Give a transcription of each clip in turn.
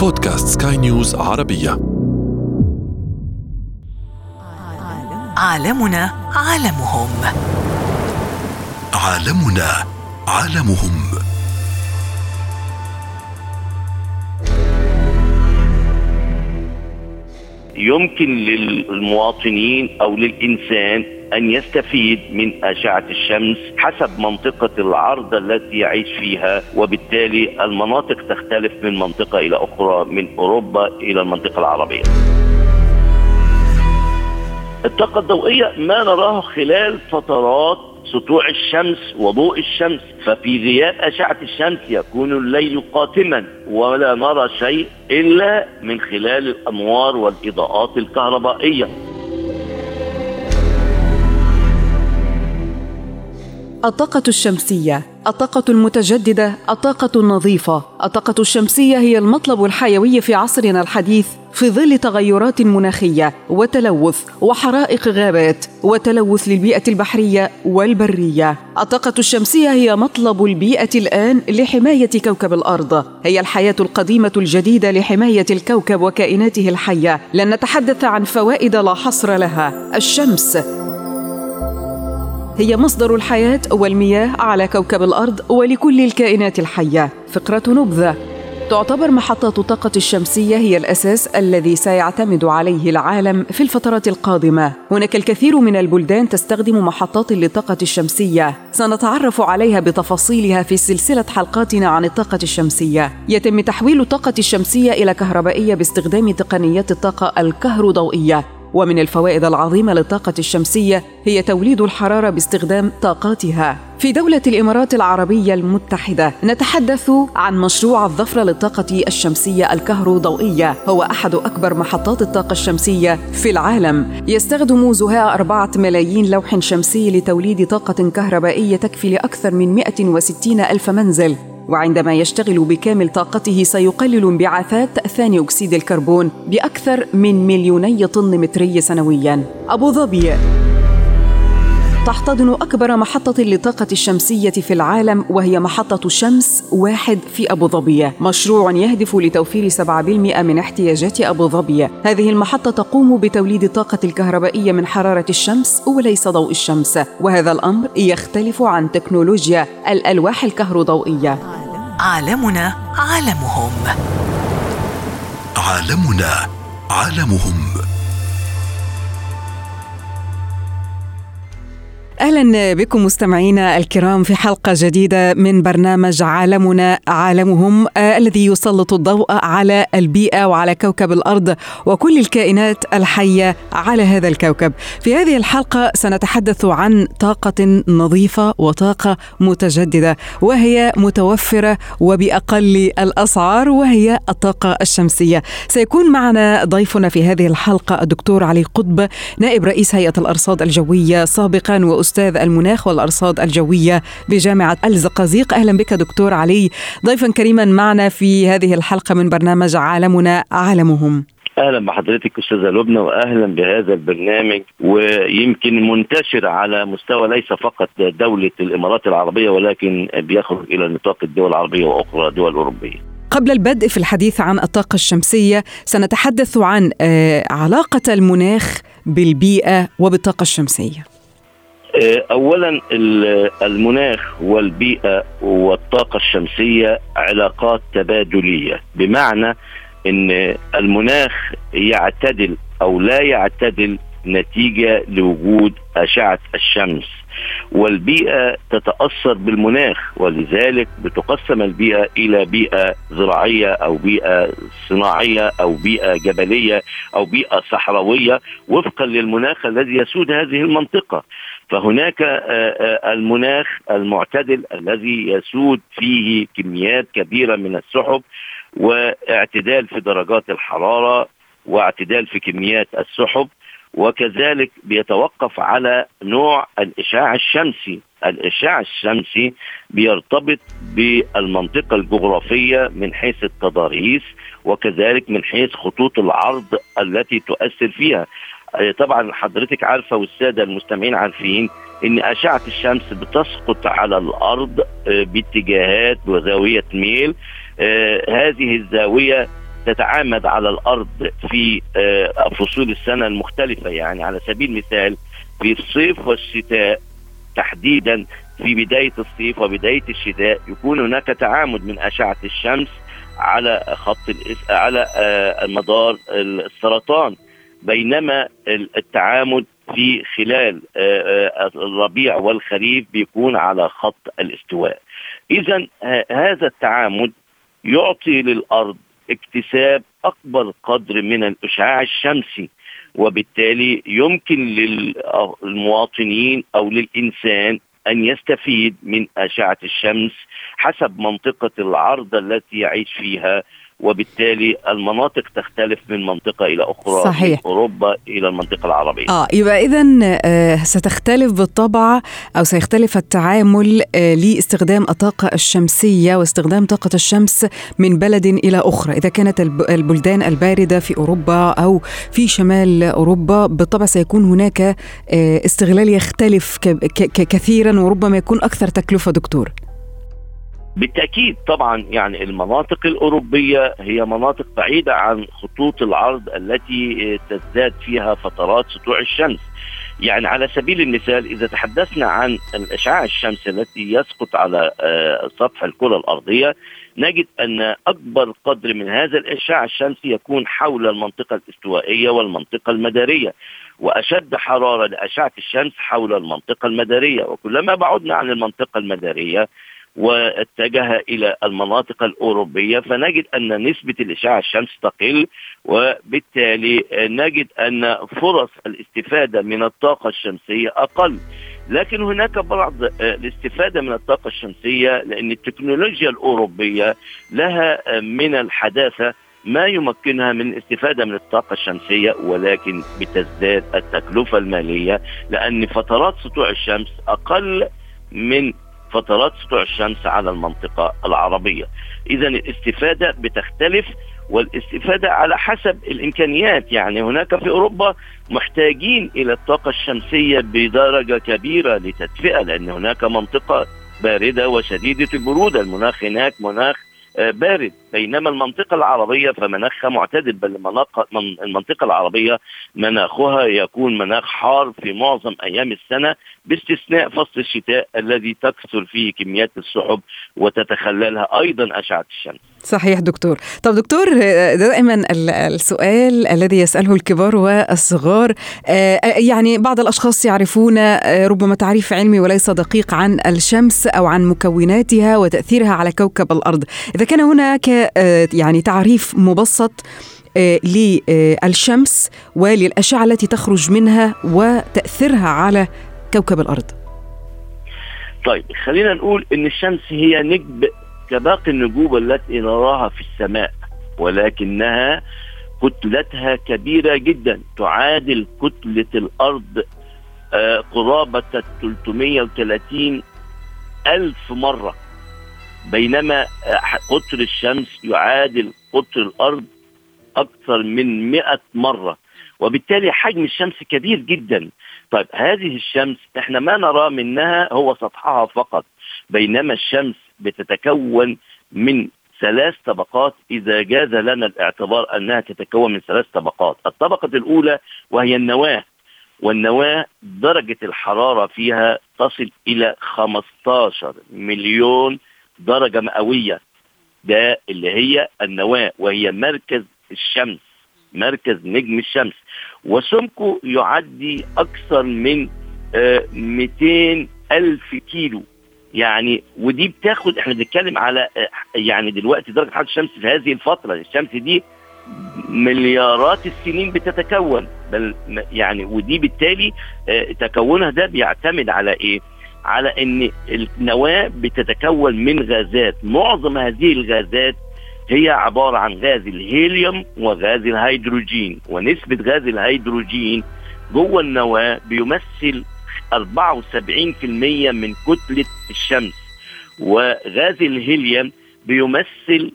بودكاست سكاي نيوز عربية. عالمنا عالمهم. عالمنا عالمهم. يمكن للمواطنين أو للإنسان أن يستفيد من أشعة الشمس حسب منطقة العرض التي يعيش فيها وبالتالي المناطق تختلف من منطقة إلى أخرى من أوروبا إلى المنطقة العربية. الطاقه الضوئية ما نراه خلال فترات سطوع الشمس وضوء الشمس ففي غياب أشعة الشمس يكون الليل قاتما ولا نرى شيء إلا من خلال الأنوار والإضاءات الكهربائية. الطاقة الشمسية، الطاقة المتجددة، الطاقة النظيفة، الطاقة الشمسية هي المطلب الحيوي في عصرنا الحديث. في ظل تغيرات مناخية وتلوث وحرائق غابات وتلوث للبيئة البحرية والبرية. الطاقة الشمسية هي مطلب البيئة الآن لحماية كوكب الأرض، هي الحياة القديمة الجديدة لحماية الكوكب وكائناته الحية. لن نتحدث عن فوائد لا حصر لها. الشمس هي مصدر الحياة والمياه على كوكب الأرض ولكل الكائنات الحية. فقرة نبذة تعتبر محطات الطاقة الشمسية هي الأساس الذي سيعتمد عليه العالم في الفترات القادمة. هناك الكثير من البلدان تستخدم محطات للطاقة الشمسية، سنتعرف عليها بتفاصيلها في سلسلة حلقاتنا عن الطاقة الشمسية. يتم تحويل الطاقة الشمسية إلى كهربائية باستخدام تقنيات الطاقة الكهروضوئية ومن الفوائد العظيمة للطاقة الشمسية هي توليد الحرارة باستخدام طاقاتها. في دولة الإمارات العربية المتحدة نتحدث عن مشروع الظفرة للطاقة الشمسية الكهروضوئية. هو أحد أكبر محطات الطاقة الشمسية في العالم. يستخدم زهاء أربعة ملايين لوح شمسي لتوليد طاقة كهربائية تكفي لأكثر من 160 ألف منزل. وعندما يشتغل بكامل طاقته سيقلل انبعاثات ثاني أكسيد الكربون بأكثر من مليوني طن متري سنويا. أبو ظبي تحتضن أكبر محطة للطاقة الشمسية في العالم وهي محطة شمس واحد في أبو ظبي. مشروع يهدف لتوفير 7% من احتياجات أبو ظبي. هذه المحطة تقوم بتوليد الطاقة الكهربائية من حرارة الشمس وليس ضوء الشمس. وهذا الأمر يختلف عن تكنولوجيا الألواح الكهروضوئية. عالمنا عالمهم. عالمنا عالمهم. أهلا بكم مستمعينا الكرام في حلقة جديدة من برنامج عالمنا عالمهم آه الذي يسلط الضوء على البيئة وعلى كوكب الأرض وكل الكائنات الحية على هذا الكوكب. في هذه الحلقة سنتحدث عن طاقة نظيفة وطاقة متجددة وهي متوفرة وبأقل الأسعار وهي الطاقة الشمسية. سيكون معنا ضيفنا في هذه الحلقة الدكتور علي قطب نائب رئيس هيئة الأرصاد الجوية سابقا و أستاذ المناخ والأرصاد الجوية بجامعة الزقازيق أهلا بك دكتور علي ضيفا كريما معنا في هذه الحلقة من برنامج عالمنا عالمهم أهلا بحضرتك أستاذة لبنى واهلا بهذا البرنامج ويمكن منتشر على مستوى ليس فقط دولة الإمارات العربية ولكن بيخرج إلى نطاق الدول العربية وأخرى دول أوروبية. قبل البدء في الحديث عن الطاقة الشمسية سنتحدث عن علاقة المناخ بالبيئة وبالطاقة الشمسية. اولا المناخ والبيئة والطاقة الشمسية علاقات تبادلية بمعنى إن المناخ يعتدل أو لا يعتدل نتيجة لوجود أشعة الشمس. والبيئة تتأثر بالمناخ ولذلك بتقسم البيئة إلى بيئة زراعية أو بيئة صناعية أو بيئة جبلية أو بيئة صحراوية وفقا للمناخ الذي يسود هذه المنطقة. فهناك المناخ المعتدل الذي يسود فيه كميات كبيرة من السحب واعتدال في درجات الحرارة واعتدال في كميات السحب وكذلك بيتوقف على نوع الإشعاع الشمسي. الإشعاع الشمسي بيرتبط بالمنطقة الجغرافية من حيث التضاريس وكذلك من حيث خطوط العرض التي تؤثر فيها. طبعا حضرتك عارفة والسادة المستمعين عارفين إن أشعة الشمس بتسقط على الأرض باتجاهات وزاوية ميل. هذه الزاوية تتعامد على الأرض في آه، فصول السنة المختلفة يعني على سبيل المثال في الصيف والشتاء تحديدا. في بداية الصيف وبداية الشتاء يكون هناك تعامد من أشعة الشمس على خط على آه، مدار السرطان. بينما التعامد في خلال الربيع والخريف بيكون على خط الاستواء. إذا هذا التعامد يعطي للأرض اكتساب أكبر قدر من الإشعاع الشمسي وبالتالي يمكن للمواطنين أو للإنسان أن يستفيد من أشعة الشمس حسب منطقة العرض التي يعيش فيها وبالتالي المناطق تختلف من منطقة إلى أخرى صحيح. من أوروبا إلى المنطقة العربية. آه يبقى اذا آه ستختلف بالطبع أو سيختلف التعامل آه لاستخدام الطاقة الشمسية واستخدام طاقة الشمس من بلد إلى أخرى. إذا كانت البلدان الباردة في أوروبا أو في شمال أوروبا بالطبع سيكون هناك آه استغلال يختلف كثيرا وربما يكون أكثر تكلفة دكتور. بالتأكيد طبعا يعني المناطق الأوروبية هي مناطق بعيدة عن خطوط العرض التي تزداد فيها فترات سطوع الشمس. يعني على سبيل المثال إذا تحدثنا عن الاشعاع الشمسي التي يسقط على سطح الكرة الأرضية نجد أن أكبر قدر من هذا الاشعاع الشمسي يكون حول المنطقة الاستوائية والمنطقة المدارية وأشد حرارة لأشعة الشمس حول المنطقة المدارية وكلما بعدنا عن المنطقة المدارية واتجه إلى المناطق الأوروبية فنجد أن نسبة الإشعاع الشمس تقل وبالتالي نجد أن فرص الاستفادة من الطاقة الشمسية أقل. لكن هناك بعض الاستفادة من الطاقة الشمسية لأن التكنولوجيا الأوروبية لها من الحداثة ما يمكنها من الاستفادة من الطاقة الشمسية ولكن بتزداد التكلفة المالية لأن فترات سطوع الشمس أقل من فترات سطوع الشمس على المنطقة العربية. إذا الاستفادة بتختلف والاستفادة على حسب الإمكانيات. يعني هناك في أوروبا محتاجين إلى الطاقة الشمسية بدرجة كبيرة لتدفئة لأن هناك منطقة باردة وشديدة البرودة. المناخ هناك مناخ بارد. بينما المنطقة العربية فمناخها معتدل بل المنطقة العربية مناخها يكون مناخ حار في معظم أيام السنة باستثناء فصل الشتاء الذي تكثر فيه كميات السحب وتتخللها أيضا أشعة الشمس. صحيح دكتور. طب دكتور دائما السؤال الذي يسأله الكبار والصغار يعني بعض الأشخاص يعرفون ربما تعريف علمي وليس دقيق عن الشمس أو عن مكوناتها وتأثيرها على كوكب الأرض. إذا كان هناك يعني تعريف مبسط للشمس وللأشعة التي تخرج منها وتأثيرها على كوكب الأرض. طيب خلينا نقول إن الشمس هي نجم كباقي النجوم التي نراها في السماء ولكنها كتلتها كبيرة جدا تعادل كتلة الأرض قرابة 330 ألف مرة. بينما قطر الشمس يعادل قطر الأرض أكثر من 100 مرة وبالتالي حجم الشمس كبير جدا. طيب هذه الشمس إحنا ما نرى منها هو سطحها فقط بينما الشمس بتتكون من ثلاث طبقات إذا جاز لنا الاعتبار أنها تتكون من ثلاث طبقات. الطبقة الأولى وهي النواة والنواة درجة الحرارة فيها تصل إلى 15 مليون درجة مئوية. ده اللي هي النواة وهي مركز الشمس مركز نجم الشمس. وسمكه يعدي أكثر من 200 ألف كيلو. يعني ودي بتاخد إحنا بنتكلم على يعني دلوقتي درجة حرارة الشمس في هذه الفترة الشمس دي مليارات السنين بتتكون. بل يعني ودي بالتالي تكونها ده بيعتمد على إيه؟ على إن النواة بتتكون من غازات. معظم هذه الغازات هي عبارة عن غاز الهيليوم وغاز الهيدروجين. ونسبة غاز الهيدروجين جوه النواة بيمثل 74% من كتلة الشمس. وغاز الهيليوم بيمثل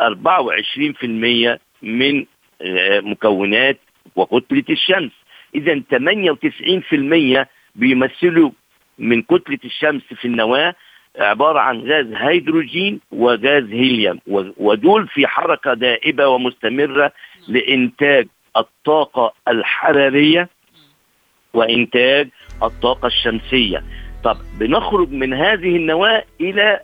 24% من مكونات وكتلة الشمس. إذا 98% بيمثلوا من كتلة الشمس في النواة عبارة عن غاز هيدروجين وغاز هيليوم ودول في حركة دائبة ومستمرة لإنتاج الطاقة الحرارية وإنتاج الطاقة الشمسية. طب بنخرج من هذه النواة إلى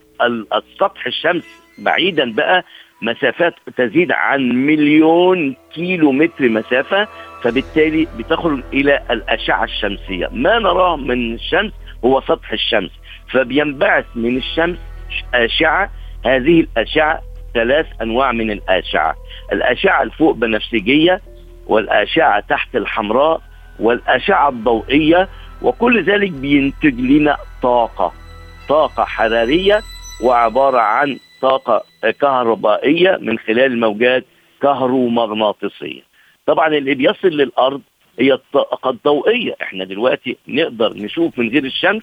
السطح الشمس. بعيدا بقى مسافات تزيد عن مليون كيلو متر مسافة فبالتالي بتخرج إلى الأشعة الشمسية. ما نراه من الشمس هو سطح الشمس. فبينبعث من الشمس أشعة. هذه الأشعة ثلاث أنواع من الأشعة. الأشعة الفوق بنفسجية والأشعة تحت الحمراء والأشعة الضوئية وكل ذلك بينتج لنا طاقة. طاقة حرارية وعبارة عن طاقة كهربائية من خلال الموجات كهرومغناطيسية. طبعا اللي بيصل للأرض هي الطاقة الضوئية. إحنا دلوقتي نقدر نشوف من غير الشمس؟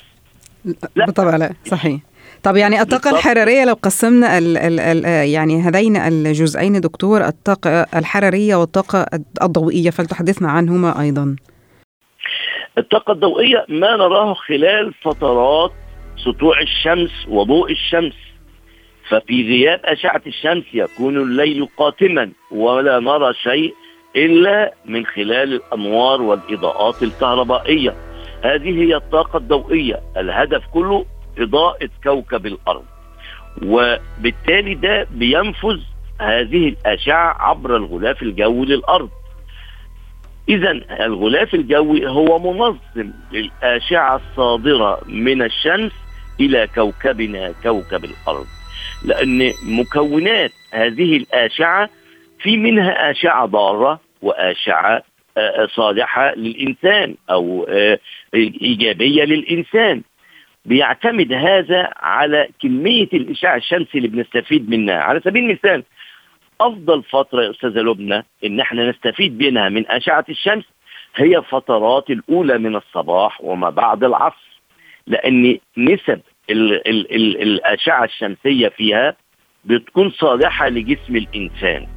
لا. بالطبع لا صحيح. طب يعني الطاقة الحرارية لو قسمنا ال ال ال يعني هذين الجزئين دكتور الطاقة الحرارية والطاقة الضوئية فلتحدثنا عنهما أيضا. الطاقة الضوئية ما نراه خلال فترات سطوع الشمس وضوء الشمس. ففي غياب أشعة الشمس يكون الليل قاتما ولا نرى شيء إلا من خلال الأنوار والإضاءات الكهربائية. هذه هي الطاقة الضوئية. الهدف كله إضاءة كوكب الأرض. وبالتالي ده بينفذ هذه الأشعة عبر الغلاف الجوي للأرض. إذا الغلاف الجوي هو منظم للأشعة الصادرة من الشمس إلى كوكبنا كوكب الأرض. لأن مكونات هذه الأشعة في منها أشعة ضارة وأشعة صالحة للإنسان أو إيجابية للإنسان. بيعتمد هذا على كمية الإشعاع الشمسي اللي بنستفيد منها. على سبيل المثال أفضل فترة يا أستاذة لبنى إن إحنا نستفيد منها من أشعة الشمس هي فترات الأولى من الصباح وما بعد العصر. لأن نسب ال ال ال الأشعة الشمسية فيها بتكون صالحة لجسم الإنسان.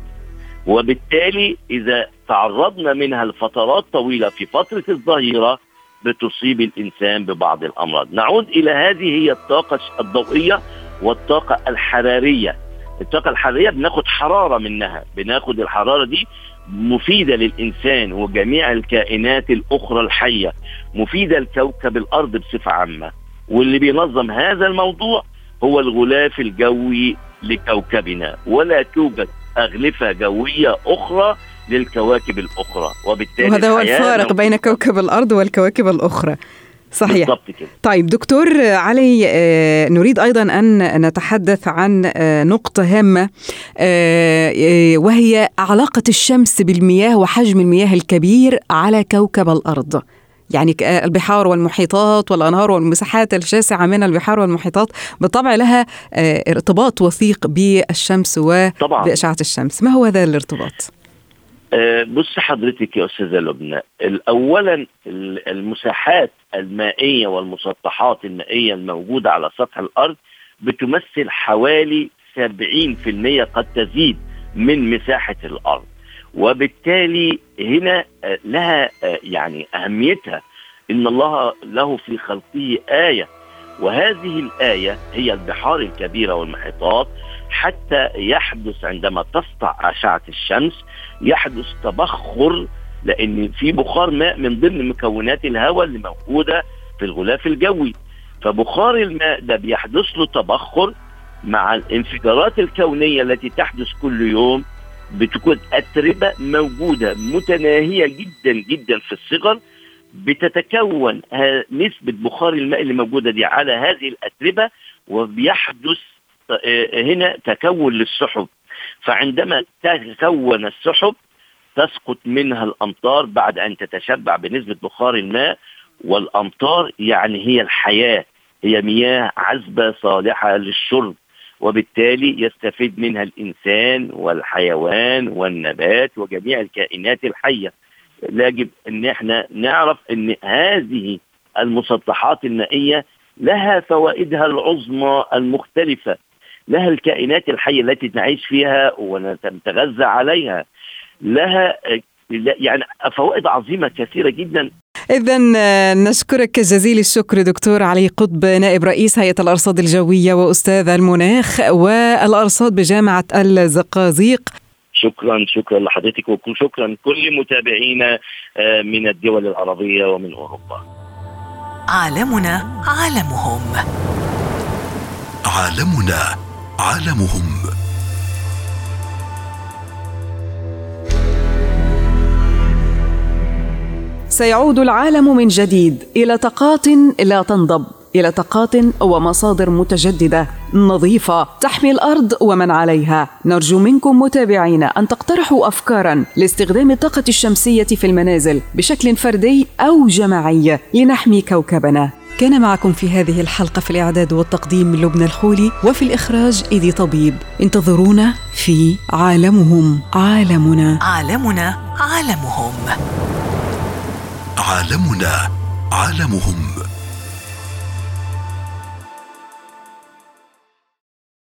وبالتالي إذا تعرضنا منها لفترات طويلة في فترة الظهيرة بتصيب الإنسان ببعض الأمراض. نعود إلى هذه هي الطاقة الضوئية والطاقة الحرارية. الطاقة الحرارية بناخد حرارة منها. بناخد الحرارة دي مفيدة للإنسان وجميع الكائنات الأخرى الحية. مفيدة لكوكب الأرض بصفة عامة. واللي بينظم هذا الموضوع هو الغلاف الجوي لكوكبنا. ولا توجد أغلفة جوية أخرى للكواكب الأخرى وبالتالي وهذا هو الفارق بين كوكب الأرض والكواكب الأخرى. صحيح. كده. طيب دكتور علي نريد أيضا أن نتحدث عن نقطة هامة وهي علاقة الشمس بالمياه وحجم المياه الكبير على كوكب الأرض. يعني البحار والمحيطات والأنهار والمساحات الشاسعة من البحار والمحيطات بالطبع لها ارتباط وثيق بالشمس وبإشعة الشمس. ما هو هذا الارتباط؟ بص حضرتك يا أستاذة لبنى اولا المساحات المائية والمسطحات المائية الموجودة على سطح الأرض بتمثل حوالي 70% قد تزيد من مساحة الأرض. وبالتالي هنا لها يعني أهميتها إن الله له في خلقه آية. وهذه الآية هي البحار الكبيره والمحيطات حتى يحدث عندما تسطع أشعة الشمس يحدث تبخر لأن في بخار ماء من ضمن مكونات الهواء اللي موجودة في الغلاف الجوي. فبخار الماء ده بيحدث له تبخر مع الانفجارات الكونية التي تحدث كل يوم بتكون أتربة موجودة متناهية جدا جدا في الصغر بتتكون نسبة بخار الماء اللي موجودة دي على هذه الأتربة وبيحدث هنا تكون للسحب. فعندما تتكون السحب تسقط منها الأمطار بعد أن تتشبع بنسبة بخار الماء والأمطار يعني هي الحياة هي مياه عذبة صالحة للشرب. وبالتالي يستفيد منها الإنسان والحيوان والنبات وجميع الكائنات الحية. يجب إن إحنا نعرف إن هذه المسطحات المائية لها فوائدها العظمى المختلفة. لها الكائنات الحية التي نعيش فيها ونتغذى عليها. لها يعني فوائد عظيمة كثيرة جدا. إذا نشكرك جزيل الشكر دكتور علي قطب نائب رئيس هيئة الأرصاد الجوية وأستاذ المناخ والأرصاد بجامعة الزقازيق. شكرا شكرا لحضرتك وشكرا كل متابعينا آه، من الدول العربية ومن أوروبا. عالمنا عالمهم. عالمنا عالمهم. سيعود العالم من جديد إلى طاقات لا تنضب إلى طاقات ومصادر متجددة نظيفة تحمي الأرض ومن عليها. نرجو منكم متابعينا أن تقترحوا افكارا لاستخدام الطاقة الشمسية في المنازل بشكل فردي أو جماعي لنحمي كوكبنا. كان معكم في هذه الحلقة في الإعداد والتقديم لبنى الخولي وفي الإخراج إيدي طبيب. انتظرونا في عالمهم عالمنا. عالمنا عالمهم. عالمنا عالمهم.